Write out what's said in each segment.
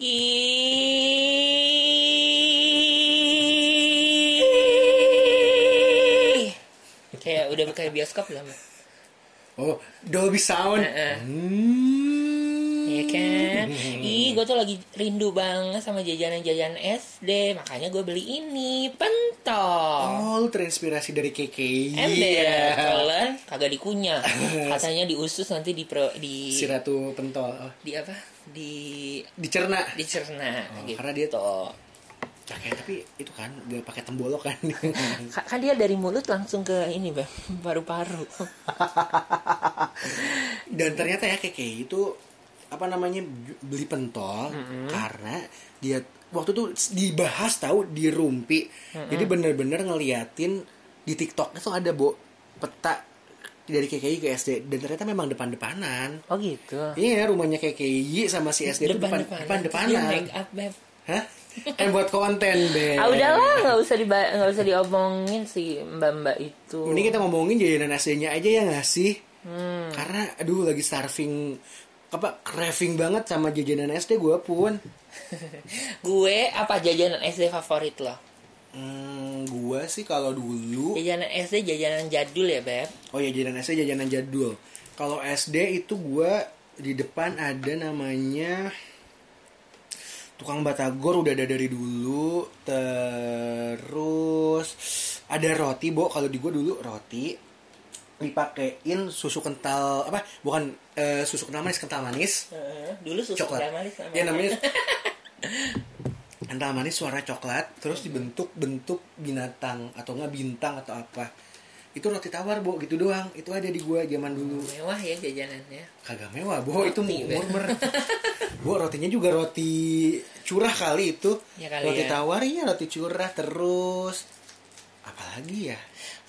Ih. Kayak udah kayak bioskop lah. Oh, Dolby Sound. Heeh. Hmm. Iya kan? Ih, gue tuh lagi rindu banget sama jajanan-jajanan SD. Makanya gue beli ini, pentol. Oh, lu terinspirasi dari KKI. Ember, kan? Kagak dikunyah. Katanya di usus nanti di pro, di Si Ratu Pentol. Oh, di apa? Di dicerna. dicerna Oh, gitu. karena dia tuh Pakai tapi itu kan gak pakai tembolok kan. Ka- kan dia dari mulut langsung ke ini, Bang. Paru-paru. Dan ternyata ya KKI itu apa namanya beli pentol karena dia waktu itu dibahas tahu di Rumpi. Jadi bener-bener ngeliatin di TikTok itu ada bo peta dari KKI ke SD dan ternyata memang depan-depanan. Oh gitu. Iya rumahnya KKI sama si SD itu depan depan Dia depanan. make up, Beb. Hah? Kan buat konten deh. Ah udahlah, nggak usah diba nggak usah diomongin si mbak-mbak itu. Ini kita ngomongin jajanan SD-nya aja ya nggak sih? Hmm. Karena aduh lagi starving apa craving banget sama jajanan SD gue pun. gue apa jajanan SD favorit lo? Hmm, gue sih kalau dulu Jajanan SD jajanan jadul ya, Beb. oh ya jajanan SD jajanan jadul. Kalau SD itu gue di depan ada namanya tukang batagor udah ada dari dulu. Terus ada roti bo. Kalau di gue dulu roti dipakein susu kental apa? Bukan eh, susu kental manis kental manis. Dulu susu coklat. kental manis ya namanya kental manis suara coklat terus dibentuk bentuk binatang atau enggak bintang atau apa. Itu roti tawar bo gitu doang. Itu ada di gua zaman dulu. Mewah ya jajanannya. kagak mewah bo. Itu Roti, murmer. Bo rotinya juga roti curah kali itu. Ya kali roti ya. tawar iya roti curah terus. Apalagi ya?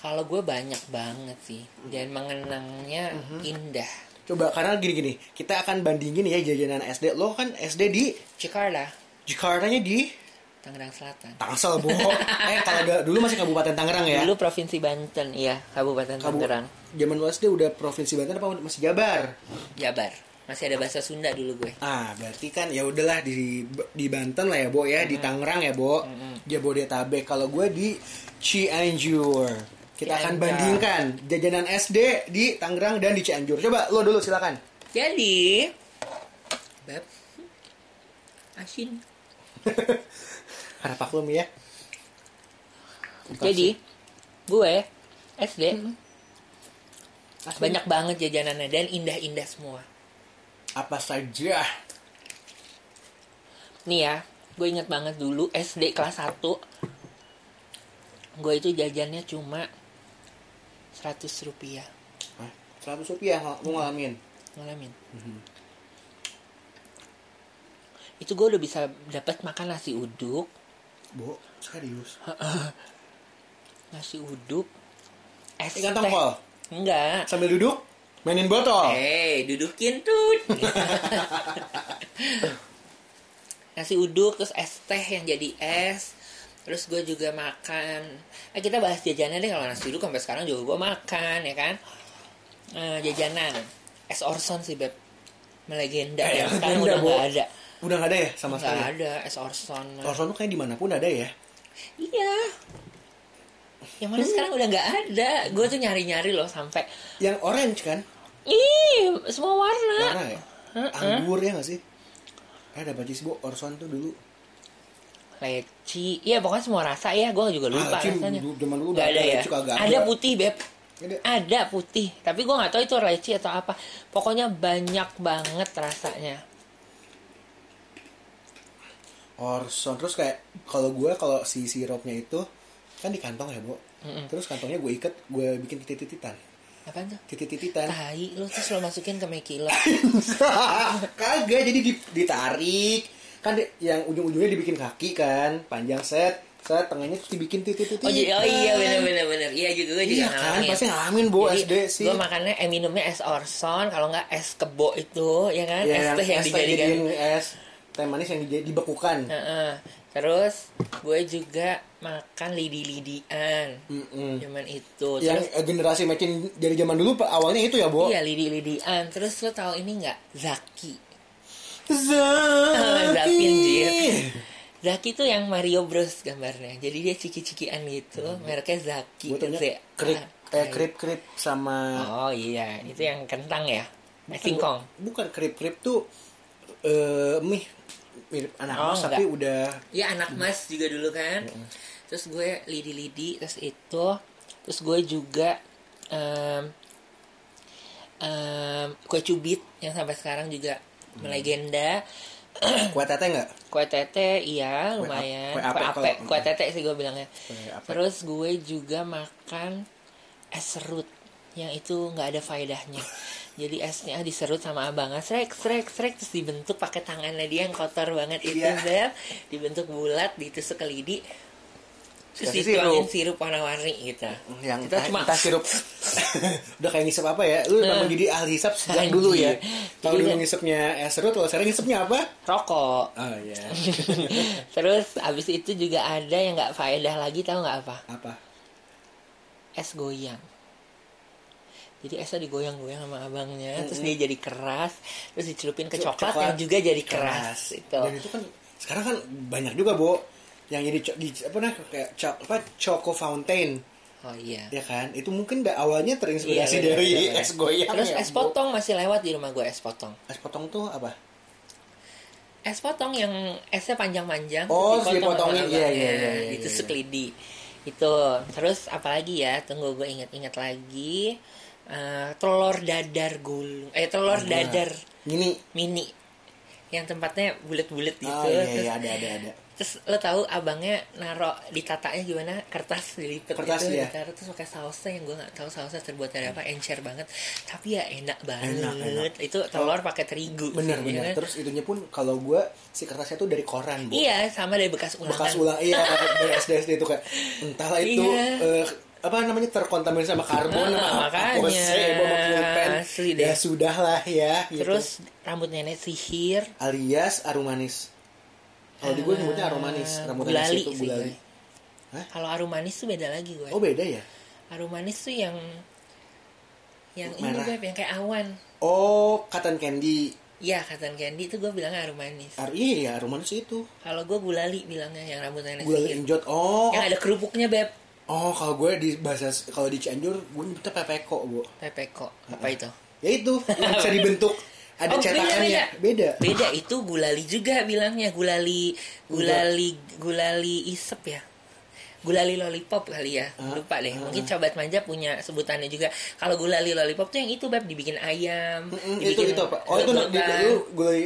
Kalau gue banyak banget sih. Dan mengenangnya Mhm. indah. coba karena gini gini kita akan bandingin ya jajanan SD lo kan SD di Jakarta, Jakarta-nya di Tangerang Selatan. Tangsel bo eh kalau da- dulu masih Kabupaten Tangerang ya Dulu provinsi Banten, iya, Kabupaten Kabu- Tangerang. Zaman lu SD udah provinsi Banten apa masih Jabar? Jabar. Masih ada bahasa Sunda dulu gue. Ah, berarti kan ya udahlah di di Banten lah ya, Bo ya, di Tangerang ya, Bo. Jabodetabek. Kalau gue di Cianjur. Kita akan bandingkan jajanan SD di Tangerang dan di Cianjur. Coba lo dulu silakan. Jadi, Beb, asin. Harap maklum ya. Jadi, gue SD Asli. banyak banget jajanannya dan indah-indah semua. apa saja? Nih ya, gue inget banget dulu SD kelas 1 Gue itu jajannya cuma 100 rupiah Hah? 100 rupiah lu ngalamin. Ngalamin Mhm. Itu gue udah bisa dapat makan nasi uduk. Bo, serius. Nasi uduk Es Ikan teh. tongkol. Enggak. Sambil duduk? Mainin botol. Hei, dudukin tuh Nasi uduk, terus es teh yang jadi es. Terus gue juga makan. Eh, Kita bahas jajanan deh. Kalau nasi uduk sampai sekarang juga gue makan ya kan? Eh, Jajanan. Es Orson sih Beb. Melegenda. Eh, ya Sekarang udah gak ada Udah gak ada ya sama Gak sekali. ada Es Orson Orson tuh kayak di mana pun ada ya. Iya Yang mana sekarang udah gak ada Gue tuh nyari-nyari loh sampai Yang orange kan? Ih, semua warna Warna ya? Anggur ya gak sih? Eh dapat sih bu Orson tuh dulu. leci iya pokoknya semua rasa ya gue juga lupa Ah, leci rasanya dulu- zaman dulu nggak ada ada, ya ada ada. putih beb Ada. ada putih tapi gue nggak tahu itu leci atau apa pokoknya banyak banget rasanya Orson terus kayak kalau gue kalau si sirupnya itu kan di kantong ya bu. Mm-mm. Terus kantongnya gue ikat gue bikin titit-tititan. apa tuh Titit-tititan. tai lu terus lo masukin ke mekilo Kagak jadi di- ditarik kan di- yang ujung-ujungnya dibikin kaki kan panjang set set tengahnya terus dibikin titit-tititan. oh, jadi, oh iya bener bener bener iya juga gue juga Iya kan pasti ngalamin bu SD sih. gue makannya eh, minumnya es orson kalau nggak es kebo itu ya kan Ya, es teh yang teh dijadikan es teh manis yang di- dibekukan. Heeh. terus gue juga makan lidi-lidian Mm-mm. cuman itu Yang terus eh, generasi matching dari zaman dulu awalnya itu ya, Bu. Iya lidi-lidian Terus lo tahu ini nggak Zaki Zaki. Zaki tuh yang Mario Bros gambarnya. Jadi dia ciki-cikian gitu. Mereknya Zaki. Gue krip, eh, krip krip sama Oh iya, itu yang kentang ya. Eh, singkong. Bukan krip krip tuh eh mie mirip anak Oh, mas enggak. tapi udah Iya anak mas juga dulu kan. Terus gue lidi-lidi terus itu. Terus gue juga em, em, kue cubit yang sampai sekarang juga melegenda. kue tete nggak? Kue tete iya Kue lumayan. kue Kue ape ape, kalau- kue tete sih gue bilangnya. Kue ape. Terus gue juga makan es serut yang itu nggak ada faedahnya. Jadi esnya diserut sama abangnya, srek, srek, srek, terus dibentuk pakai tangannya dia yang kotor banget itu, Iya. Beb. Dibentuk bulat, ditusuk ke lidi, terus dituangin sirup. sirup warna-warni gitu. yang kita cuma entah sirup udah kayak ngisep apa ya lu memang jadi ahli hisap sejak dulu ya kalau Jadi dulu ngisepnya es serut kalau sekarang ngisepnya apa rokok. oh iya terus abis itu juga ada yang nggak faedah lagi, tahu nggak apa? apa Es goyang. Jadi esnya digoyang-goyang sama abangnya, terus dia jadi keras, terus dicelupin ke Cok- coklat, yang juga jadi keras. Itu. dan itu kan sekarang kan banyak juga bo yang jadi co- di, apa nah kayak cok apa choco fountain Oh iya. ya kan itu mungkin da, awalnya terinspirasi Iya, dari bener, bener. es goyang Terus ya, es potong masih lewat di rumah gue es potong. es potong tuh apa Es potong yang esnya panjang-panjang. Oh, dipotongin. Iya, iya, iya, iya, ditusuk iya. lidi. Itu. Terus apalagi ya? Tunggu gue inget-inget lagi. Eh, telur dadar gulung. Eh telur Ada. dadar ini mini. Yang tempatnya bulat-bulat gitu. oh iya, terus, iya ada ada ada terus lo tahu abangnya naro ditatanya gimana kertas dilipet Kertas, gitu iya. ditaruh terus pakai sausnya yang gue nggak tahu sausnya terbuat dari apa encer banget tapi ya enak banget Enak, enak. itu telur pakai terigu bener sih, bener ya kan? terus itunya pun kalau gue si kertasnya tuh dari koran bu iya sama dari bekas ulangan bekas ulang iya dari SD SD itu kayak entahlah itu Iya. eh, apa namanya terkontaminasi sama karbon Ah, makanya. sebo sama pulpen Asli deh. ya sudah lah ya gitu. terus rambut nenek sihir alias arum manis kalau di gue nyebutnya arum manis rambut manis gulali itu sih gue. Hah? kalau arum manis tuh beda lagi gue oh beda ya arum manis tuh yang yang ini Merah. Beb, yang kayak awan oh cotton candy Iya, cotton candy itu gue bilangnya arum manis. Ar iya ya arum manis itu Kalau gue gulali bilangnya yang rambut nenek gulali sihir. enjot oh Yang ada kerupuknya beb. Oh kalau gue di bahasa kalau di Cianjur gue nyebutnya pepeko bu Pepeko. Apa itu? ya itu yang bisa dibentuk ada Oh, cetakannya beda, Beda itu gulali juga bilangnya gulali gulali gulali isep ya. Gulali lollipop kali ya. Ah, Lupa deh. ah. Mungkin cobat manja punya sebutannya juga. Kalau gulali lollipop tuh yang itu beb dibikin ayam. Itu dibikin itu apa oh itu di itu gulali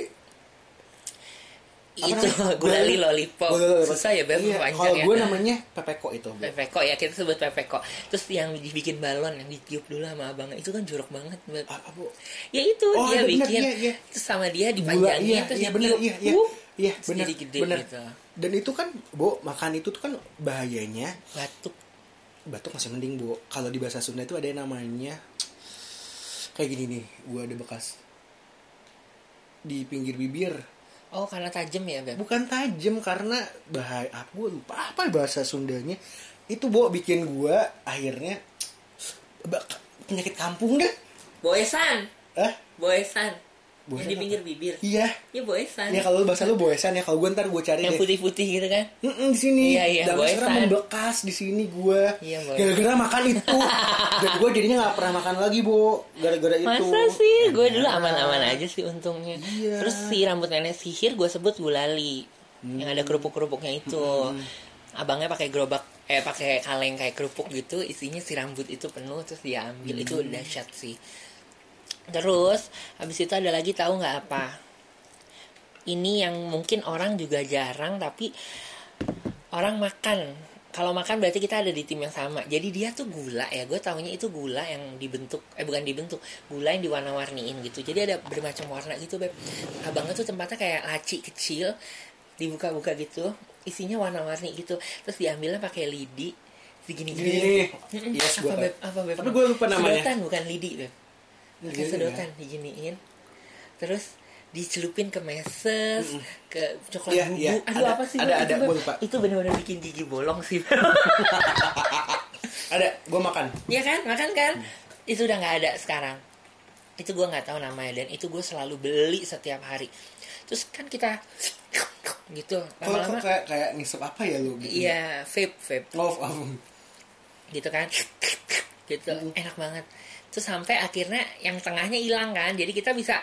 itu gulali lollipop. Gulali lollipop. Susah ya beb iya, panjang kalau ya. gue namanya pepeko itu Bu. Pepeko ya kita sebut pepeko. Terus yang dibikin balon yang ditiup dulu sama abangnya itu kan jorok banget. Beb. apa bu Ya itu Oh, dia ada bener, bikin. iya, iya. Terus sama dia gula dipanjangin iya terus iya ditiup. iya iya Uh, iya gede benar gitu. dan itu kan bu makan itu tuh kan bahayanya Batuk. batuk masih mending bu kalau di bahasa Sunda itu ada yang namanya kayak gini nih gue ada bekas di pinggir bibir Oh karena tajam ya beb. bukan tajam karena bahaya apa gue lupa apa bahasa Sundanya itu bu bikin gue akhirnya penyakit kampung deh Boesan. eh Boesan. Boesan yang di pinggir bibir. iya Ya boesan. ya kalau bahasa lu boesan ya kalau gue ntar gue cari yang deh putih-putih gitu kan. Mm-mm, di sini Iya, iya, dan sekarang membekas di sini gue Iya, gara-gara makan itu dan gue jadinya nggak pernah makan lagi bu gara-gara itu Masa sih? Gue dulu aman-aman aja sih untungnya. Iya. Terus si rambut nenek sihir gue sebut gulali. Yang ada kerupuk-kerupuknya itu. Abangnya pakai gerobak eh pakai kaleng kayak kerupuk gitu, isinya si rambut itu penuh terus dia ambil. Itu dahsyat sih. Terus habis itu ada lagi tahu nggak apa? Ini yang mungkin orang juga jarang tapi orang makan. Kalau makan berarti kita ada di tim yang sama. Jadi dia tuh gula ya gue taunya itu gula yang dibentuk eh bukan dibentuk gula yang diwarna-warniin gitu. Jadi ada bermacam warna gitu beb. Abangnya tuh tempatnya kayak laci kecil dibuka-buka gitu isinya warna-warni gitu. Terus diambilnya pakai lidi segini Gini, gini yes, apa beb? Apa beb? Tapi gua lupa namanya. sedotan bukan lidi beb pakai Gini, sedotan diginiin terus dicelupin ke meses ke coklat Iya, bubuk iya. aduh Ada- apa sih ada- Beb? ada, itu, lupa. benar-benar bikin gigi bolong sih ada gue makan Iya kan, makan kan? Itu udah nggak ada sekarang. Itu gue nggak tahu namanya dan itu gue selalu beli setiap hari. Terus kan kita gitu lama-lama kayak kayak ngisep apa ya lu gitu? iya vape vape Oh, oh. gitu kan gitu enak banget terus sampai akhirnya yang tengahnya hilang kan jadi kita bisa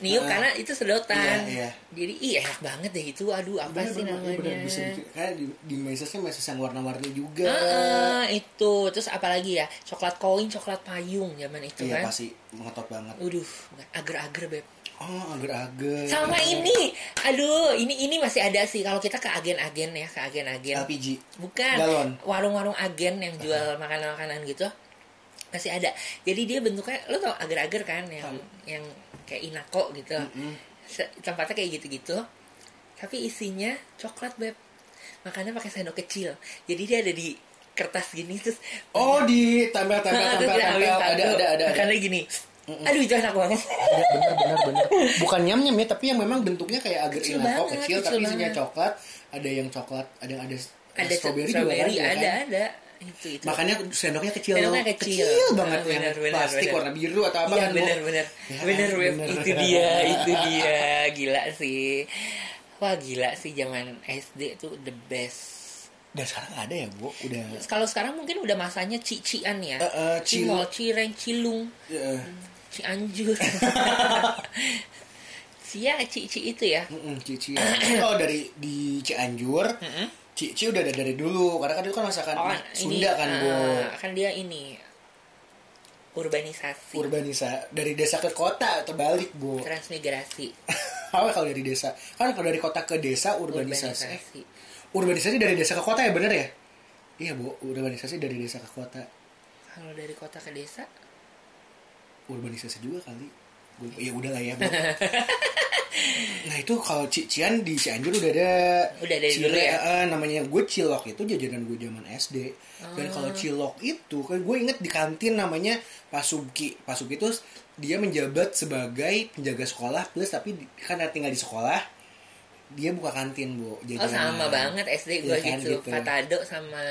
niup Ah. karena itu sedotan Iya, iya. jadi iya enak banget deh itu aduh apa Bener, sih bener, namanya bener, bisa bikin kayak di, di mesesnya meses yang warna-warni juga. Heeh, itu terus apalagi ya coklat koin coklat payung zaman itu iya kan pasti mengotot banget. Waduh, ager-ager beb. Oh, agar-agar. Sama ini, aduh, ini ini masih ada sih kalau kita ke agen-agen ya, ke agen-agen. LPG. Bukan, Galon. warung-warung agen yang jual makanan-makanan gitu masih ada. Jadi dia bentuknya, lo tau agar-agar kan yang Tahu. yang kayak inako gitu. Mm-mm. Se- Tempatnya kayak gitu-gitu. Tapi isinya coklat beb. Makannya pakai sendok kecil. Jadi dia ada di kertas gini terus Oh, di Nah, terus tempel dia ambil tempel ada satu, ada ada. ada. makannya gini. Aduh, itu enak banget. Ada, bener bener bener. Bukan nyam nyam ya, tapi yang memang bentuknya kayak agar Kecil inako banget, kecil, kecil tapi isinya banget. coklat. Ada yang coklat, ada yang ada ada strawberry, strawberry, juga kan, ya ada kan? ada itu itu Makanya sendoknya kecil. Sendoknya kecil. banget Ah, yang bener, bener, plastik bener. warna biru atau apa Iya kan, Bu? bener bener Ya, bener Web. bener. itu dia itu dia gila sih wah gila sih zaman SD itu the best Dan sekarang ada ya, Bu? Udah kalau sekarang mungkin udah masanya cician ya eh, Cil- cimol cireng cilung eh, cianjur Sia cici itu ya Mm-mm, Cici. Oh dari di Cianjur, Mm-mm. Cici udah dari dulu. Karena kan itu kan masakan oh Sunda kan, Bu. ah, kan dia ini urbanisasi Urbanisa dari desa ke kota terbalik, Bu. transmigrasi Apa kalau dari desa? Kan kalau dari kota ke desa urbanisasi. Eh, urbanisasi urbanisasi dari desa ke kota ya bener ya? Iya, Bu. Urbanisasi dari desa ke kota. kalau dari kota ke desa Urbanisasi juga kali. Gua- Ya udahlah ya, Bu. nah itu kalau Cician di Cianjur udah ada Udah Cile- dulu ya? eh, namanya gue cilok itu jajanan gue zaman SD dan Oh. kalau cilok itu kan gue inget di kantin namanya Pasuki Pasuki itu dia menjabat sebagai penjaga sekolah plus tapi kan tinggal di sekolah dia buka kantin bu Oh jajanan. sama banget SD gue Iya kan, gitu. Patado sama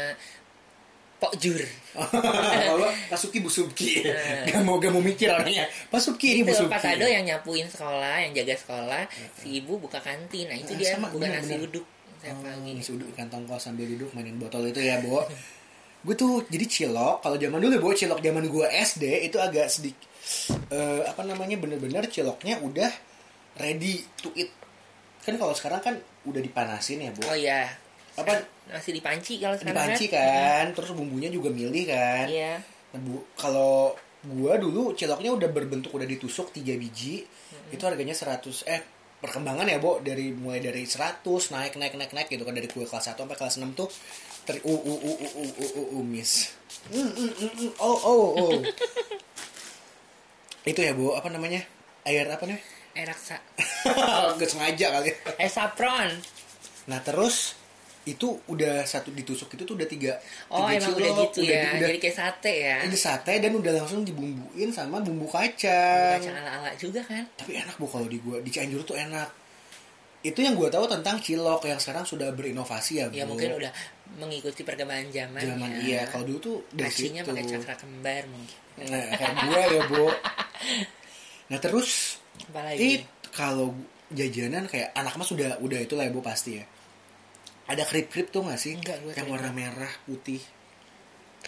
Pokjur. kalau Pasuki Busubki Nah. gak mau gak mau mikir orangnya Pasuki ini Busubki Patado yang nyapuin sekolah, yang jaga sekolah, si ibu buka kantin. Nah, itu Nah, dia sama, bukan bener, nasi bener. uduk. Saya Oh, pagi. ngisi uduk ikan tongkol sambil duduk mainin botol itu ya, Bo. gue tuh jadi cilok, kalau zaman dulu Bo, cilok zaman gue SD itu agak sedikit eh, apa namanya bener-bener ciloknya udah ready to eat. Kan kalau sekarang kan udah dipanasin ya, Bo. Oh iya. Apa Masih dipanci kalau sekarang dipanci kan? kan, terus bumbunya juga milih kan. Iya. Nah, Bu, kalau gua dulu ciloknya udah berbentuk udah ditusuk tiga biji. Itu harganya 100 eh perkembangan ya, Bo, dari mulai dari 100 naik naik naik naik gitu kan dari kue kelas 1 sampai kelas 6 tuh ter u u u u u u u, u miss. Mm, mm, mm, mm, oh oh oh. Itu ya, Bu, apa namanya? Air apa nih? Eh raksa. Gak sengaja kali. Eh sapron. Nah, terus itu udah satu ditusuk itu tuh udah tiga Oh tiga emang udah cilok, gitu ya. udah, Jadi kayak sate ya. ini sate dan udah langsung dibumbuin sama bumbu kacang. Kacang ala-ala juga kan. Tapi enak bu kalau di gua di Cianjur tuh enak. Itu yang gua tahu tentang cilok yang sekarang sudah berinovasi ya bu. Ya mungkin udah mengikuti perkembangan zaman. Zaman ya. iya kalau dulu tuh dari situ. pakai cakra kembar mungkin. Nah kayak gua ya bu. Nah terus Apalagi? kalau jajanan kayak anak mas sudah udah itu lah ya bu pasti ya. Ada krip krip tuh gak sih? Enggak, gua yang warna merah putih.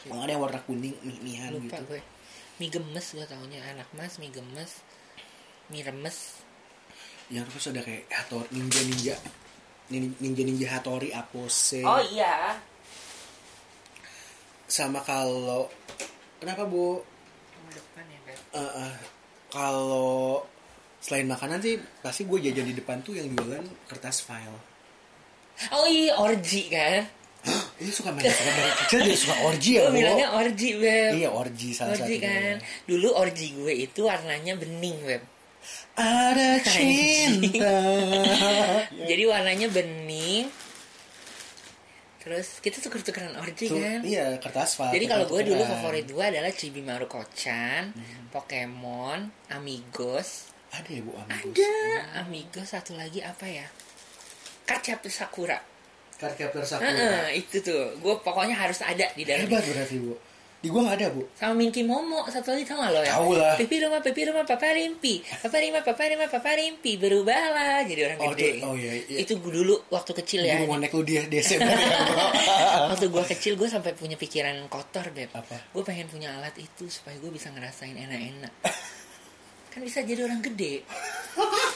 Kalau ada yang warna kuning mie mihan lupa gitu. gue mie gemes gue taunya anak mas mie gemes mie remes Yang terus ada kayak hatori ninja ninja ninja ninja hatori apose. oh iya sama kalau kenapa bu depan ya? Eh, eh, kalau selain makanan sih pasti gue jajan di depan tuh yang jualan kertas file oh iya orji kan? Ini suka main suka dari kecil dia suka orgi ya gue bilangnya orji beb iya orgi salah orji satunya. kan? Dulu orji gue itu warnanya bening beb ada cinta. Jadi warnanya bening. Terus kita tuker-tukeran orji Tuh, kan? iya kertas file Jadi kalau gue dulu favorit gue adalah Chibi Maruko-chan, Hmm. Pokemon, Amigos. ada ya bu amigos? Ada. Amigos satu lagi apa ya? Kacapi Sakura. Card captor sakura Heeh, itu tuh. Gue pokoknya harus ada di dalam. hebat berarti bu di gua nggak ada bu sama Minky Momo satu lagi tau gak lo ya Tahu lah. pipi rumah pipi rumah papa rimpi papa rima papa rima papa rimpi berubahlah jadi orang Oh, gede tuh- oh, iya, iya. itu gue dulu waktu kecil ya Gua mau naik lu dia Desember ya bro waktu gue kecil gue sampai punya pikiran kotor beb Apa? gue pengen punya alat itu supaya gue bisa ngerasain enak-enak kan bisa jadi orang gede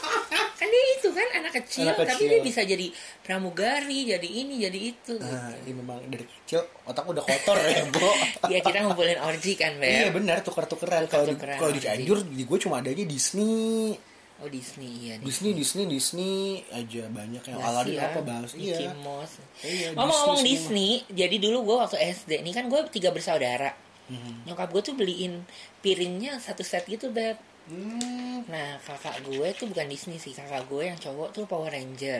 kan dia itu kan anak kecil, Anak tapi kecil. dia bisa jadi pramugari jadi ini jadi itu Nah, ini memang dari kecil otak udah kotor ya bro ya kita ngumpulin orgi kan beb Iya benar tuker-tukeran kalau di, kalau di. Cianjur di gue cuma adanya Disney oh Disney iya Disney Disney Disney aja banyak yang Basi Aladdin ya, apa bahas Mickey iya Mouse. Iya, Ngomong-ngomong Disney Disney, jadi dulu gue waktu SD, ini kan gue tiga bersaudara. Mhm. Nyokap gue tuh beliin piringnya satu set gitu, Beb. Hmm, Nah, kakak gue tuh bukan Disney sih, kakak gue yang cowok tuh Power Ranger.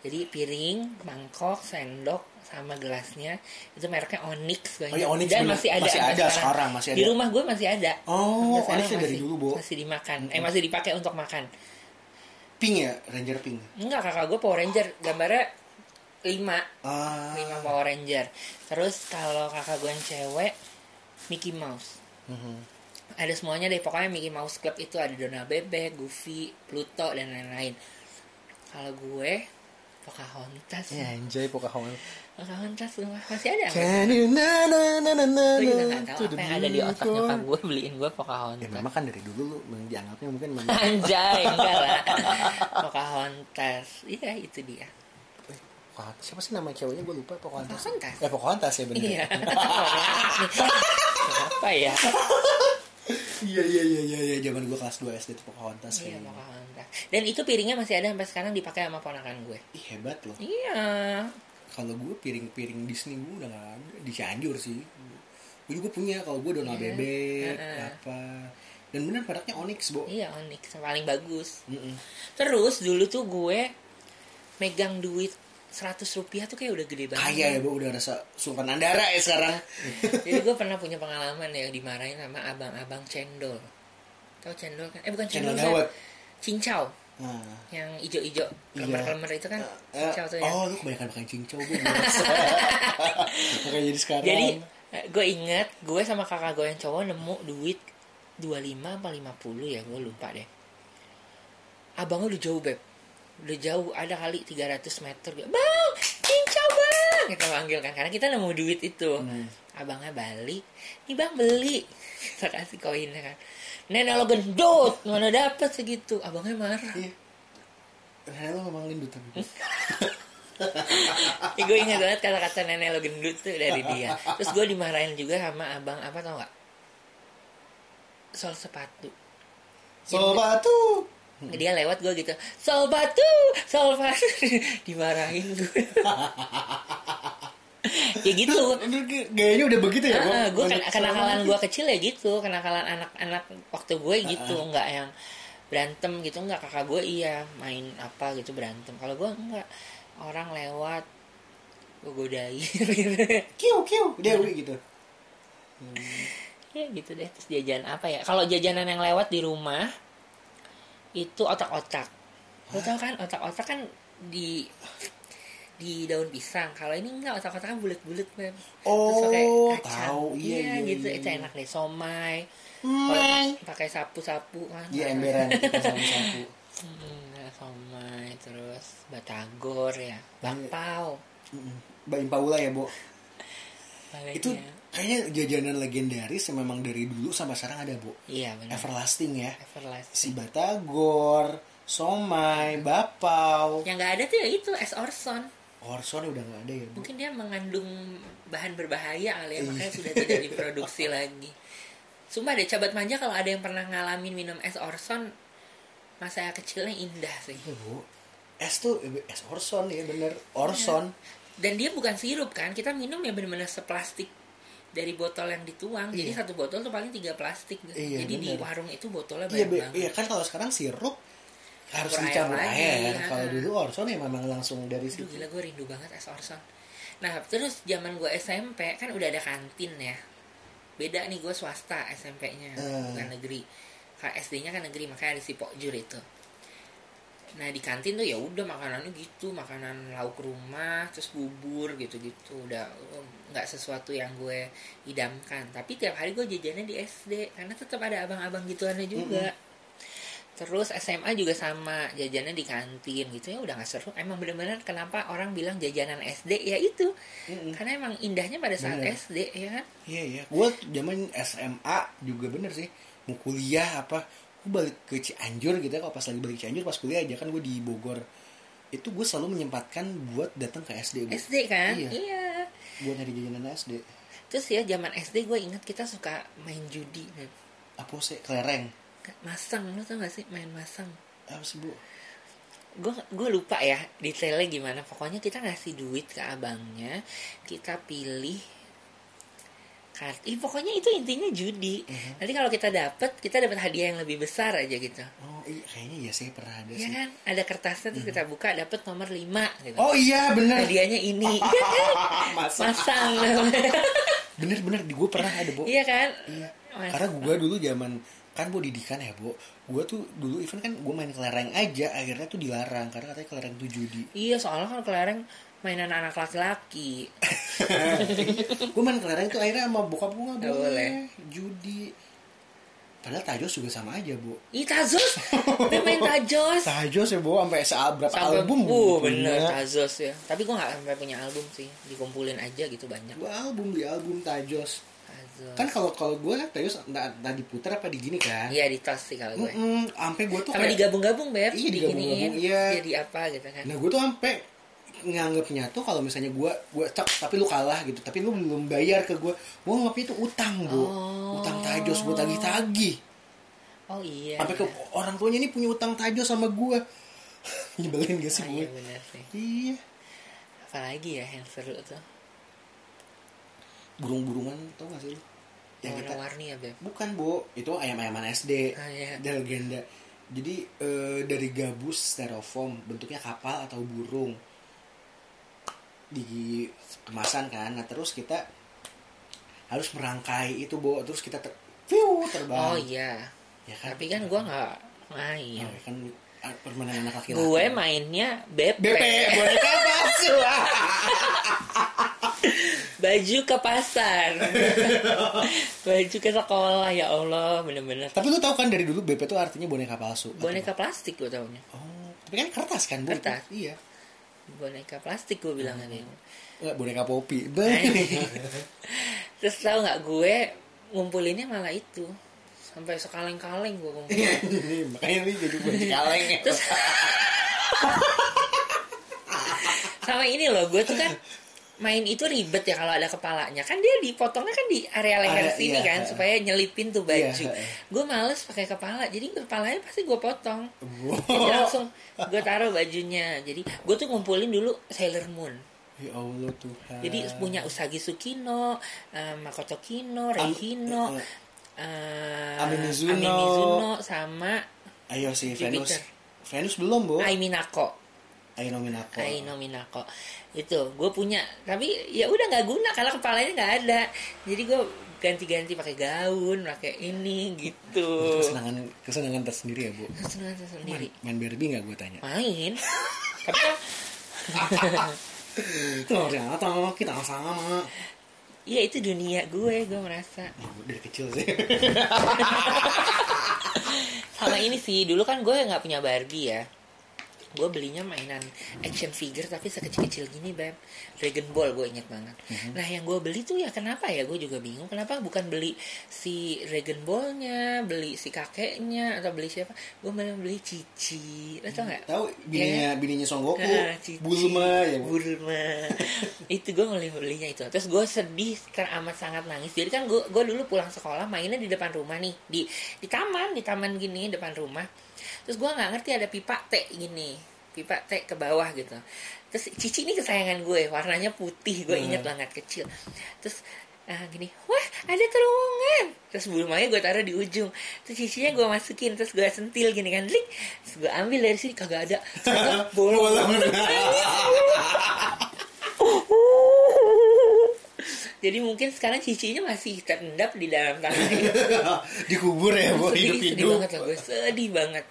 Jadi piring, mangkok, sendok, sama gelasnya itu mereknya Onyx Oh ingat. Onyx dan bener. masih ada Masih ada sekarang, masih di ada. rumah gue masih ada Oh, sekarang Onyx ya dari masih- dulu, Bo. masih dimakan eh masih dipakai untuk makan pink ya Ranger pink enggak kakak gue Power Ranger gambarnya lima ah lima Power Ranger. Terus kalau kakak gue yang cewek, Mickey Mouse. mhm. Ada semuanya deh, pokoknya Mickey Mouse Club itu ada Donald Bebek, Goofy, Pluto, dan lain-lain. Kalau gue, Pocahontas. ya anjay Pocahontas Pocahontas rumah masih ada? Can you na na na na na Gue juga na nggak tahu apa yang ada di otak nyokap gue beliin gue ya Pocahontas. memang kan dari dulu lu dianggapnya mungkin memang Anjay, enggak lah. Pocahontas. Iya, itu dia. Pocahontas. siapa sih nama ceweknya gue lupa Pocahontas Pocahontas. eh Pocahontas ya bener Iya. Apa ya? Iya iya iya iya iya zaman gue kelas 2 SD tuh Pocahontas Iya, kayaknya. Pocahontas. Dan itu piringnya masih ada sampai sekarang dipakai sama ponakan gue. Ih, hebat loh Iya. kalau gue piring-piring Disney gue udah gak ada di Cianjur sih gue juga punya kalau gue Donald Iya. Bebek Heeh. apa dan bener produknya Onyx bo Iya, Onyx yang paling bagus. Mm-mm. Terus dulu tuh gue megang duit 100 rupiah tuh kayak udah gede banget. kaya ya bo udah rasa sultan andara ya sekarang Jadi gue pernah punya pengalaman ya dimarahin sama abang-abang cendol. Tahu cendol kan? Eh bukan Cendol cendol. Kan? Cincau nah, yang ijo-ijo kelemar-kelemar itu kan eh, cincau tuh ya. oh lu kebanyakan makan cincau gue makanya jadi sekarang Jadi gue inget gue sama kakak gue yang cowok nemu duit 25 apa 50 ya gue lupa deh. Abangnya udah jauh beb. Udah jauh ada kali 300 meter gitu. Bang, cincau bang. Kita panggil kan karena kita nemu duit itu. Hmm. Abangnya balik. Nih bang beli. Kita kasih koinnya kan. Nenek lo gendut. Mana dapet segitu. Abangnya marah. iya Nenek lo memang lindu tapi Ya, gue ingat banget kata-kata nenek lo gendut tuh dari dia. Terus gue dimarahin juga sama abang apa tau gak? Soal sepatu. sobat tuh Dia lewat gue gitu, sol batu, sol batu, dimarahin gue. ya gitu. gayanya udah begitu ya Ah, gue Banyak kenakalan gue kecil ya gitu, kenakalan anak-anak waktu gue gitu, nggak yang berantem gitu, nggak kakak gue iya main apa gitu berantem. Kalau gue nggak orang lewat gue godain kiu kiu Dewi gitu. Ya gitu deh terus jajan apa ya? Kalau jajanan yang lewat di rumah itu otak-otak lo tau kan otak-otak kan di di daun pisang kalau ini enggak otak-otak kan bulat-bulat beb Terus pakai oh kacang. tahu iya iya gitu iya, itu iya. enak deh somai Hmm. Pakai sapu-sapu kan iya emberan kita sama sapu Hmm, somai terus batagor ya bakpao Mm-mm. Mbak Paula ya, Bo. paling Itu. Kayaknya jajanan legendaris yang memang dari dulu sampai sekarang ada, Bo. iya benar Everlasting ya. everlasting Si Batagor, Somai, Bapau. yang nggak ada tuh ya itu es orson Orson udah nggak ada ya, Bu. mungkin dia mengandung bahan berbahaya kali ya Iya. makanya sudah tidak diproduksi lagi Sumpah deh cabat manja kalau ada yang pernah ngalamin minum es Orson masa kecilnya indah sih Iya, Bu. Es tuh eh, es Orson ya bener. Orson. dan dia bukan sirup kan kita minum ya bener-bener seplastik dari botol yang dituang jadi Iya. satu botol tuh paling tiga plastik Iya, jadi di bener. warung itu botolnya Iya, banyak be- banget iya kan kalau sekarang sirup harus Campur air dicampur lagi, air. ya. Kalau dulu Orson ya memang langsung dari Aduh situ. gila gue rindu banget es Orson Nah terus zaman gue SMP kan udah ada kantin ya Beda nih gue swasta SMP-nya Eh. Bukan negeri KSD-nya kan negeri makanya ada si Pokjur itu nah di kantin tuh ya udah makanannya gitu makanan lauk rumah terus bubur gitu gitu udah um, nggak sesuatu yang gue idamkan. Tapi tiap hari gue jajannya di SD karena tetap ada abang-abang gituannya juga. Terus SMA juga sama jajannya di kantin gitu. Ya udah nggak seru. Emang bener-bener kenapa orang bilang jajanan SD ya itu. Mm-mm. karena emang indahnya pada saat Bener. SD ya kan? Iya iya, gue zaman SMA juga bener sih. Mau kuliah apa, gue balik ke Cianjur gitu ya kalau pas lagi balik Cianjur pas kuliah aja kan gue di Bogor. Itu gue selalu menyempatkan buat datang ke SD Bu. SD kan? Iya. iya. Buat nyari jajanan SD terus ya zaman SD gue ingat kita suka main judi apa sih? Kelereng. Masang. Lo tau gak sih? Main masang. Apa sih bu? Gue gue lupa ya detailnya gimana. Pokoknya kita ngasih duit ke abangnya kita pilih kartu Ih, pokoknya itu intinya judi. Mhm. nanti kalau kita dapet kita dapat hadiah yang lebih besar aja gitu. Oh iya kayaknya iya sih pernah ada ya sih. kan? Ada kertasnya terus kita buka dapet nomor 5 gitu. Oh iya bener. Hadiahnya ini? Masang. masang bener bener. Di gue pernah ada bu. Iya kan? Iya. Mas- Karena gue dulu zaman kan bu didikan ya bu, gue tuh dulu even kan gue main kelereng aja, akhirnya tuh dilarang. Karena katanya kelereng tuh judi. iya soalnya kan kelereng mainan anak laki-laki gue main kelereng tuh akhirnya sama bokap gue boleh. boleh. judi. Padahal tajos juga sama aja bu. Ih Tazos Dia main Tajos Tajos ya bu, sampai se- berapa Sampai, album gua bener. Tazos ya Tapi gue gak sampai punya album sih Dikumpulin aja gitu banyak Gue album di album tajos. Tazos Kan kalau kalau gue kan tajos entah, entah diputar apa di gini kan. Iya di tas sih kalau gue Mm-mm, Sampai gue tuh Sama kayak digabung-gabung Beb Iya, digabung-gabung, iya. Jadi apa gitu kan Nah gue tuh sampai nganggapnya tuh kalau misalnya gue gue cek tapi lu kalah gitu tapi lu belum bayar ke gue gue nganggapnya itu utang bu. Oh. utang tajos gue tagih-tagih. Oh iya sampai ke orang tuanya ini punya utang tajos sama gue nyebelin gak sih gue Iya bener sih. Iya. Apalagi ya yang seru tuh? Burung-burungan tau gak sih lu? Yang Warna-warni ya Beb? Bukan bu. Itu ayam-ayaman SD Ah, iya. legenda jadi eh, dari gabus styrofoam bentuknya kapal atau burung di kemasan kan. Nah terus kita harus merangkai itu bu terus kita ter Fiu, terbang. Oh iya. Ya kan? Tapi kan gue gak main. Oh, kan ah, permainan anak laki-laki. Gue mainnya BP BP boneka palsu Baju ke pasar. Baju ke sekolah Ya Allah bener-bener. Tapi lu tahu kan dari dulu BP itu artinya boneka palsu Boneka plastik gue taunya. Oh tapi kan kertas kan bu? Kertas. iya Boneka plastik gue bilang tadi Nggak, boneka popi Terus tau gak gue ngumpulinnya malah itu. Sampai sekaleng-kaleng gue ngumpulin. Iya, makanya ini jadi boneka kaleng ya. Terus sama ini loh gue tuh kan main itu ribet ya kalau ada kepalanya kan dia dipotongnya kan di area leher Area- sini iya, kan iya. supaya nyelipin tuh baju Iya, iya. gue males pakai kepala jadi kepalanya pasti gue potong Wow. jadi langsung gue taruh bajunya jadi gue tuh ngumpulin dulu Sailor Moon Ya Allah Tuhan. jadi punya Usagi Tsukino, eh, Makoto Kino, Reihino, eh, eh, Ami Mizuno. Ami Mizuno, sama Ayo si Venus. Venus belum, Bu. Ai Minako. Aino Minako. Aino Minako itu gue punya tapi ya udah nggak guna karena kepalanya nggak ada jadi gue ganti-ganti pakai gaun pakai ini gitu Kesenangan kesenangan tersendiri ya, Bu. senang sendiri Main, main Barbie nggak gue tanya? main tapi kan Tuh, ternyata kita sama. iya itu dunia gue gue merasa Ya, dari kecil sih. sama ini sih dulu kan gue nggak punya Barbie ya gue belinya mainan action figure tapi sekecil-kecil gini beb. Dragon Ball gue inget banget. Nah yang gue beli tuh ya kenapa ya? Gue juga bingung. Kenapa bukan beli si Dragon Ballnya beli si kakeknya atau beli siapa? Gue malah beli Cici. Lo tau nggak? Tahu bininya bininya Son Goku, Ah, Cici. Bulma ya, Bu. Bulma. Itu gue beli belinya itu. Terus gue sedih karena amat sangat nangis. Jadi kan gue gue dulu pulang sekolah mainnya di depan rumah nih. Di di taman di taman gini depan rumah terus gue nggak ngerti ada pipa teh gini pipa teh ke bawah gitu terus cici ini kesayangan gue warnanya putih gue Hmm. inget banget kecil terus ah gini wah ada terowongan terus bulmanya gue taruh di ujung terus cicinya gue masukin terus gue sentil gini kan lik terus gue ambil dari sini kagak ada bolong Jadi mungkin sekarang cicinya masih terendap di dalam tanah. Dikubur ya, Bu, sedih, sedih hidup-hidup. banget lah gue, sedih banget.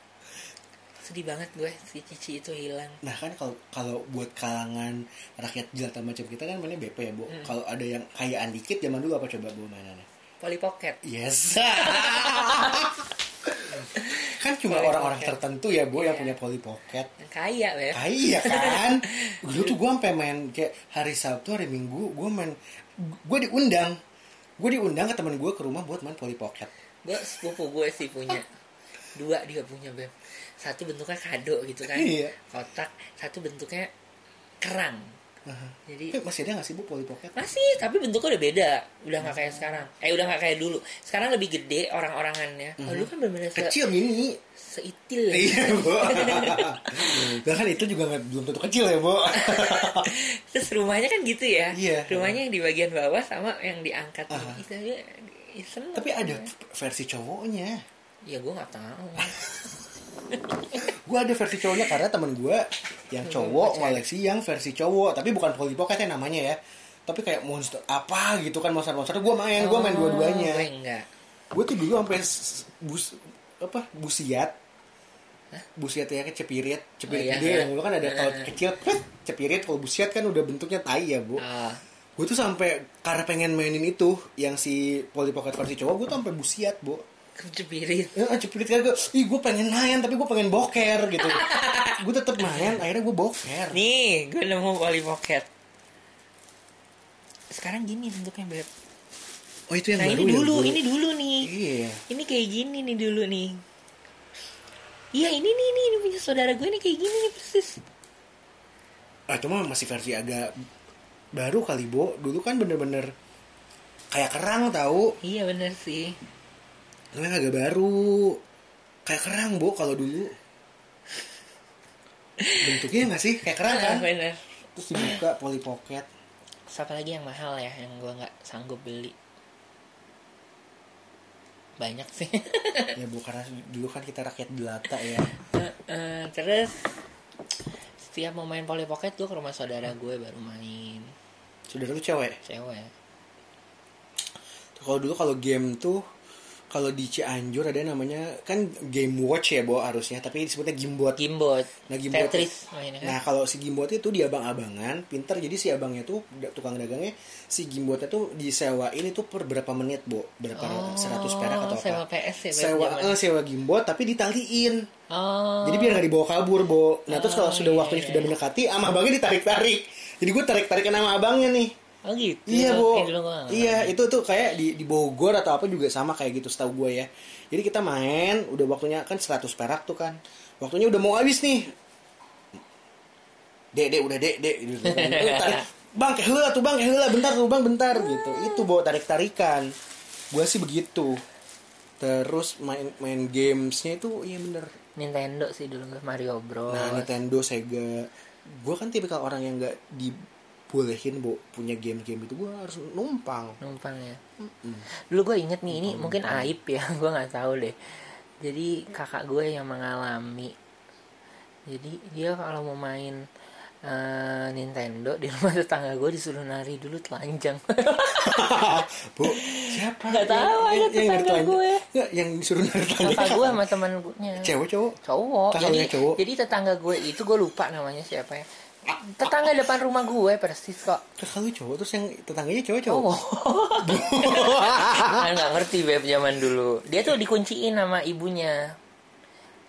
Sedih banget gue si Cici itu hilang Nah kan kalau kalau buat kalangan rakyat jelata macam kita kan mainnya BP ya, Bu. Hmm. Kalau ada yang kayaan dikit zaman dulu apa coba Bu mainannya? Polly Pocket Yes. kan cuma orang-orang tertentu ya, Bu, yang Iya. punya Polly Pocket. yang kaya Ah, iya kan? Dulu tuh gue sampai main kayak hari Sabtu, hari Minggu, gue main, gue diundang, gue diundang ke teman gue ke rumah buat main Polly Pocket. gue sepupu gue sih punya dua dia punya beb satu bentuknya kado gitu kan Iya. kotak satu bentuknya kerang Aha. jadi Tapi masih ada gak sih Bu Polly Pocket? masih tapi bentuknya udah beda udah nggak kayak sekarang eh udah nggak kayak dulu sekarang lebih gede orang-orangannya kalau dulu kan bener-bener se Kecil mini. seitil ya. Iya, Bu. Bahkan itu juga nggak belum tentu kecil ya, Bu. terus rumahnya kan gitu ya Iya. rumahnya yang di bagian bawah sama yang diangkat Aha. itu aja iseng Tapi ada versi cowoknya. Ya gue nggak tahu Gue ada versi cowoknya karena temen gue yang cowok ngoleksi yang versi cowok, tapi bukan Polly Pocket ya namanya ya. Tapi kayak monster apa gitu kan monster-monster. Gue main, gue main Oh, dua-duanya. gue tuh dulu sampai bus apa busiat. Busiat ya kan cepirit, cepirit Oh, iya. gede yang dulu kan ada kalau Heeh. kecil cepirit kalau busiat kan udah bentuknya tai ya, Bu. Ah, Gue tuh sampai karena pengen mainin itu yang si Polly Pocket versi cowok, gue tuh sampai busiat, Bu. Kecepirit Ya, cepet kan gue, ih gue pengen main tapi gue pengen boker gitu. gue tetep main, akhirnya gue boker. nih gue nemu Polly Pocket sekarang gini bentuknya beb Oh itu yang nah baru ini ya, dulu Bu? ini dulu nih Iya. ini kayak gini nih dulu nih iya ini nih nih ini punya saudara gue nih kayak gini nih persis Ah cuma masih versi agak baru kali Bo. Dulu kan bener-bener kayak kerang tahu. iya bener sih Namanya agak baru. Kayak kerang Bo kalau dulu. Bentuknya nggak sih kayak kerang kan? ah, bener Terus dibuka Polly Pocket. siapa lagi yang mahal ya yang gue nggak sanggup beli banyak sih ya Bu karena dulu kan kita rakyat jelata ya. Terus setiap mau main Polly Pocket tuh ke rumah saudara gue baru main Sudah lu cewek. cewek Kalau dulu kalau game tuh kalau di Cianjur ada namanya kan game watch ya Bo harusnya. Tapi disebutnya gimbot. Gimbot. Nah, Gimbot. Tetris Nah kalau si gimbot itu dia abang-abangan pinter. Jadi si abangnya tuh tukang dagangnya si gimbotnya tuh disewain itu per berapa menit Bo? Berapa Oh, 100 perak atau apa? Sewa PS ya, sewa eh, sewa gimbot tapi ditaliin. Oh. Jadi biar nggak dibawa kabur Bo. Nah terus kalau Oh, sudah iya, waktunya iya. sudah mendekati sama abangnya ditarik-tarik. Jadi gue tarik-tarikan sama abangnya nih oh gitu Iya bu, nggak iya itu tuh kayak di di Bogor atau apa juga sama kayak gitu setahu gue ya. Jadi kita main, udah waktunya kan 100 perak tuh kan, waktunya udah mau habis nih. Dek, dek udah dek, dek gitu. bang heula tuh bang, heula bentar tuh bang bentar gitu. Itu bawa tarik tarikan. Gue sih begitu. Terus main main gamesnya itu iya bener. Nintendo sih dulu Mario Bros Nah Nintendo, Sega, gue kan tipikal orang yang nggak dibolehin bu punya game-game itu gue harus numpang. numpang ya Mm-mm. dulu gue inget nih ini mungkin aib ya gue nggak tahu deh jadi kakak gue yang mengalami jadi dia kalau mau main eh, Nintendo di rumah tetangga gue disuruh nari dulu telanjang Bu, siapa? Nggak tahu, ada yang tetangga gue. Nggak, yang disuruh nari telanjang. kakak gue sama temen gue Cewek cowok? cowok jadi cowok? jadi tetangga gue itu gue lupa namanya siapa ya tetangga depan rumah gue persis kok. Kakak lu cowok, terus yang tetangganya cowok cowok? kan nggak ngerti beb zaman dulu. Dia tuh dikunciin sama ibunya.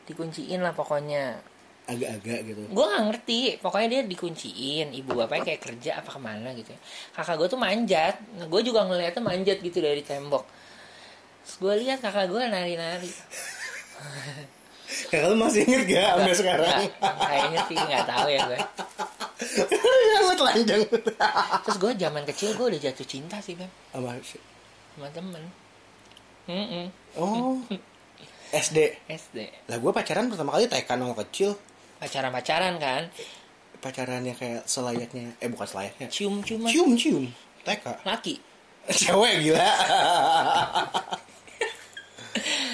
Dikunciin lah pokoknya. Agak-agak gitu. gue nggak ngerti. Pokoknya dia dikunciin ibu bapaknya kayak kerja apa ke mana gitu kakak gue tuh manjat. Nah, gue juga ngeliatnya manjat gitu dari tembok. Terus gue lihat kakak gue nari-nari Kakak lu masih inget gak sampai sekarang? Kayaknya sih nggak tahu ya gue lu telanjang. terus gue zaman kecil gue udah jatuh cinta sih beb Sama sama temen Mm-mm. Oh. SD. SD Lah gue pacaran pertama kali TK nol kecil. pacaran-pacaran kan Pacarannya kayak selayaknya, eh bukan selayaknya. cium-ciuman Cium-cium. TK. laki Cewek gila.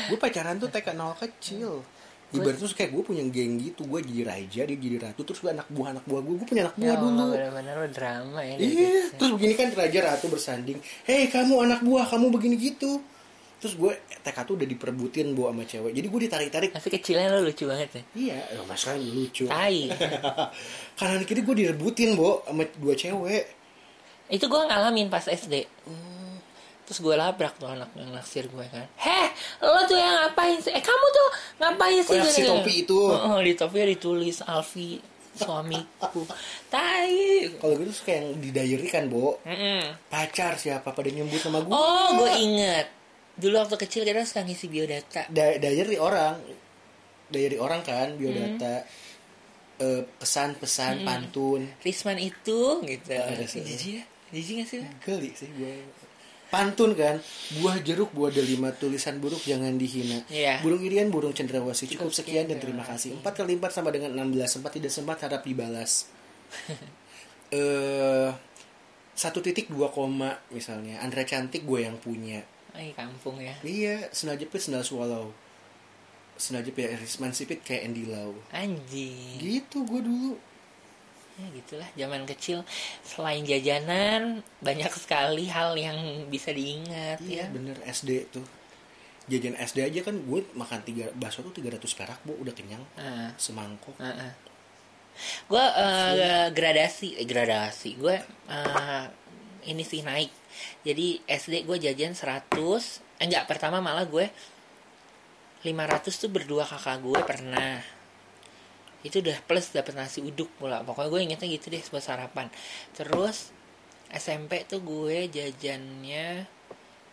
gue pacaran tuh TK nol kecil. Ibarat tuh kayak gue punya geng gitu, gue jadi raja, dia jadi ratu, terus gue anak buah anak buah gue, gue punya anak buah Ya dulu. Allah, bener-bener lo drama ya Iya, kecil. terus begini kan raja ratu bersanding, hei kamu anak buah, kamu begini gitu. terus gue TK tuh udah diperebutin bu sama cewek jadi gue ditarik tarik Masih kecilnya lo lucu banget ya. iya ya, masalah lucu Tai. kanan kiri gue direbutin bu sama dua cewek Itu gue ngalamin pas SD. Terus gue labrak tuh anak yang naksir gue kan. Heh, lo tuh yang ngapain sih? Eh kamu tuh ngapain sih? Oh, si Gini-gini. topi itu. Oh, di topi ditulis Alfi suamiku. Tai. kalau gitu suka yang di diary kan bu Mm-mm. pacar siapa pada nyebut sama gue Oh, gue inget. Dulu waktu kecil kita suka ngisi biodata. da diary orang diary orang kan biodata Eh, pesan-pesan pantun Risman itu gitu. Jijik ya? Jijik gak sih? Geli sih gue pantun kan? Buah jeruk buah delima tulisan buruk jangan dihina. Iya. burung irian burung cendrawasih cukup sekian dan terima kasih. Empat kali empat sama dengan 16 sempat tidak sempat harap dibalas. Eh satu titik dua koma misalnya. Andra cantik gue yang punya. Ay, kampung ya. iya senal jepit senal swallow. Senal jepit Risman sipit kayak Andy Lau. Anjing. gitu gue dulu Ya gitulah. Zaman kecil selain jajanan banyak sekali hal yang bisa diingat iya ya. bener. SD tuh. Jajan SD aja kan gue makan tiga bakso tuh 300 perak bu. Udah kenyang. Ah, semangkok ah, ah. Gue eh, gradasi, eh, gradasi. Gue eh, ini sih naik. Jadi SD gue jajan 100 eh, enggak pertama malah gue 500 tuh berdua kakak gue pernah itu udah plus dapet nasi uduk pula. Pokoknya gue ingetnya gitu deh buat sarapan. Terus SMP tuh gue jajannya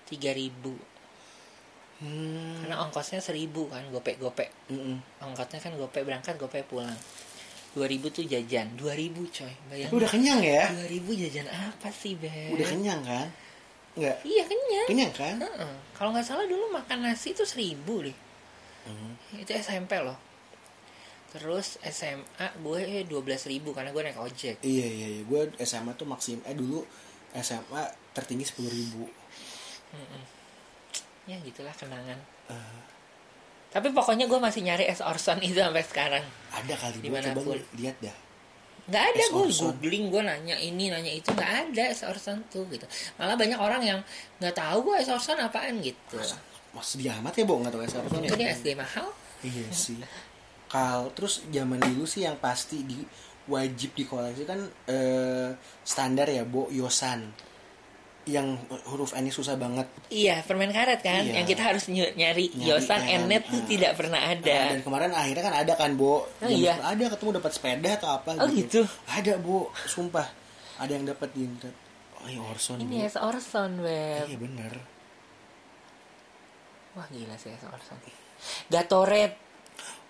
3000 hmm. karena ongkosnya 1000 kan gopek-gopek. Mm-mm. ongkosnya kan gopek berangkat gopek pulang. 2000 tuh jajan. 2000 coy. Bayangin. Tapi udah kenyang ya? 2000 jajan apa sih Beb? udah kenyang kan? Nggak? Iya kenyang. Kenyang kan? Heeh. kalau nggak salah dulu makan nasi tuh 1000 deh. Hmm. itu SMP loh terus SMA gue 12.000 karena gue naik ojek. Iya iya iya. Gue SMA tuh maksim eh dulu SMA tertinggi sepuluh ribu. Ya gitulah kenangan. Eh, tapi pokoknya gue masih nyari es orson itu sampai sekarang. Ada kali Di mana pun. coba lu lihat dah. Nggak ada gue googling gue nanya ini nanya itu nggak ada es orson tuh gitu. Malah banyak orang yang nggak tahu gue es orson apaan gitu. Mas dia amat ya bu nggak tahu es Orson ya? itu dia SD mahal. Iya sih kal terus zaman dulu sih yang pasti di wajib dikoleksi kan eh, standar ya bu yosan. Yang huruf n susah banget. Iya permen karet kan? Iya. yang kita harus ny- nyari, Nyari, yosan kan. enet tuh Ah. tidak pernah Nah, ada dan kemarin akhirnya kan ada kan bu Oh, iya. ada ketemu dapat sepeda atau apa Oh, gitu? ada bu sumpah. Ada yang dapat di internet. Oh iya Orson ini es orson web iya bener. Wah gila sih orson. Gatorade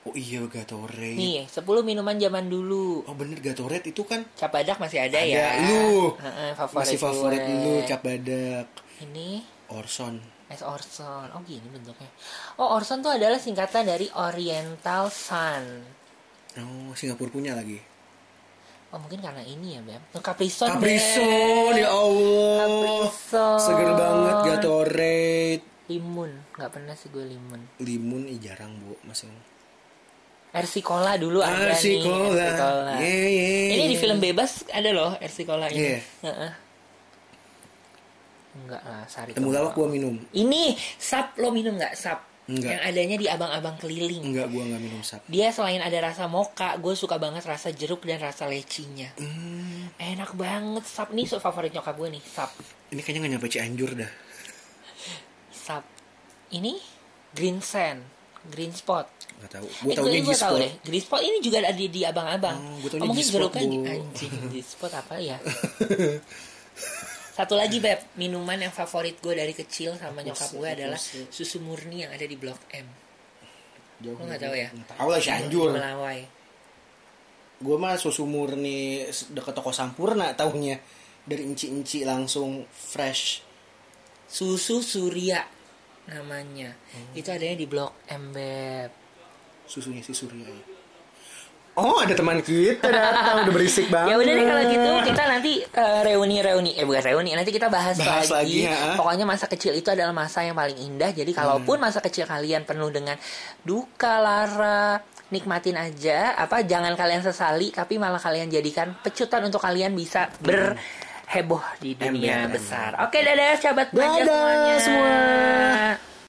oh iya Gatorade. Nih 10 minuman zaman dulu. Oh bener Gatorade itu kan Capadak masih ada, ada ya? lu. Heeh, favorit masih favorit gue. lu cap badak. Ini? Orson. Es orson. Oh gini bentuknya. Oh orson tuh adalah singkatan dari Oriental Sun. Oh Singapura punya lagi? Oh mungkin karena ini ya beb. Oh, Capri Sun Capri Beb. Sun ya Allah. Capri Sun. seger banget Gatorade. Limun. Nggak pernah sih gue limun. Limun ih jarang bu masih RC Cola dulu ada Arsi nih Cola. RC Cola Yeah, yeah, ini di yeah. film bebas ada loh RC Cola ini. Iya. Heeh. enggak lah sari temu Cola. lawak gua minum. Ini sap lo minum nggak sap? Enggak. yang adanya di abang-abang keliling. Enggak gua nggak minum sap. Dia selain ada rasa moka gue suka banget rasa jeruk dan rasa lecinya. Hmm, enak banget sap. Nih so favorit nyokap gue nih sap. Ini kayaknya nggak nyampe Cianjur dah. Sap. Ini green sand green spot. Nggak tahu. Gua eh, taunya gue tahu G-Spot. deh. Green spot ini juga ada di, di abang-abang. Oh, gua taunya Oh, mungkin Bu. anjing green spot apa ya? Satu lagi beb. Minuman yang favorit gue dari kecil sama nyokap gue adalah susu murni yang ada di blok M. Jauh Lo nggak tahu ya? tahu lah Cianjur Melawai. Gua mah susu murni deket toko Sampurna taunya. Dari inci-inci langsung fresh. Susu surya namanya Hmm. itu adanya di blok M beb susunya si Surya ya. Oh ada teman kita datang udah berisik banget. Ya udah deh kalau gitu kita nanti eh, reuni-reuni eh bukan reuni nanti kita bahas, Bahas lagi, lagi. ya. Pokoknya masa kecil itu adalah masa yang paling indah. Jadi kalaupun masa kecil kalian penuh dengan duka lara, nikmatin aja. Apa jangan kalian sesali tapi malah kalian jadikan pecutan untuk kalian bisa berheboh di dunia Ember, besar. Oke dadah sahabat manja Dadah semuanya. semua.